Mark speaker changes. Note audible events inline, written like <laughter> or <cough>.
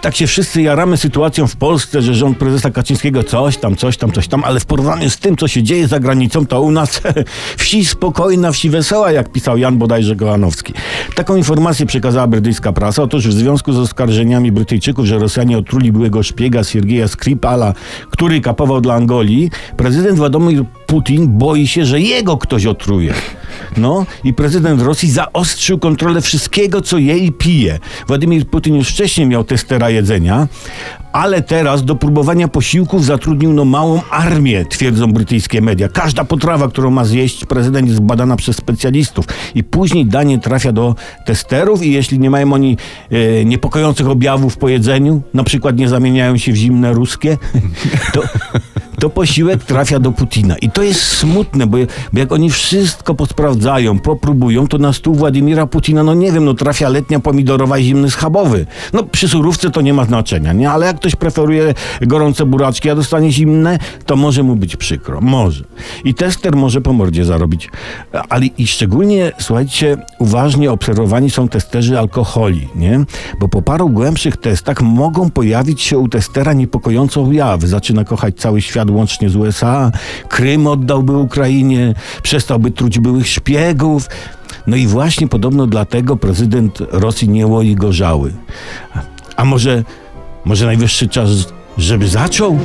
Speaker 1: tak się wszyscy jaramy sytuacją w Polsce, że rząd prezesa Kaczyńskiego coś tam, coś tam, coś tam, ale w porównaniu z tym, co się dzieje za granicą, to u nas <laughs> wsi spokojna, wsi wesoła, jak pisał Jan bodajże Kołanowski. Taką informację przekazała brytyjska prasa. Otóż w związku z oskarżeniami Brytyjczyków, że Rosjanie otruli byłego szpiega Siergieja Skripala, który kapował dla Angolii, prezydent Władimir Putin boi się, że jego ktoś otruje. No i prezydent Rosji zaostrzył kontrolę wszystkiego, co je i pije. Władimir Putin już wcześniej miał testera jedzenia, ale teraz do próbowania posiłków zatrudnił no małą armię, twierdzą brytyjskie media. Każda potrawa, którą ma zjeść prezydent jest badana przez specjalistów i później danie trafia do testerów i jeśli nie mają oni e, niepokojących objawów po jedzeniu, na przykład nie zamieniają się w zimne ruskie, <laughs> to, to posiłek trafia do Putina. I to jest smutne, bo, bo jak oni wszystko posprawdzają, popróbują, to na stół Władimira Putina, no nie wiem, no trafia letnia pomidorowa zimny schabowy. No przy surówce to nie ma znaczenia, nie? Ale jak ktoś preferuje gorące buraczki, a dostanie zimne, to może mu być przykro. Może. I tester może po mordzie zarobić. Ale i szczególnie, słuchajcie, uważnie obserwowani są testerzy alkoholi, nie? Bo po paru głębszych testach mogą pojawić się u testera niepokojące objawy. Zaczyna kochać cały świat łącznie z USA, Krym oddałby Ukrainie, przestałby truć byłych szpiegów. No i właśnie podobno dlatego prezydent Rosji nie łoi gorzały. A może, może najwyższy czas, żeby zaczął?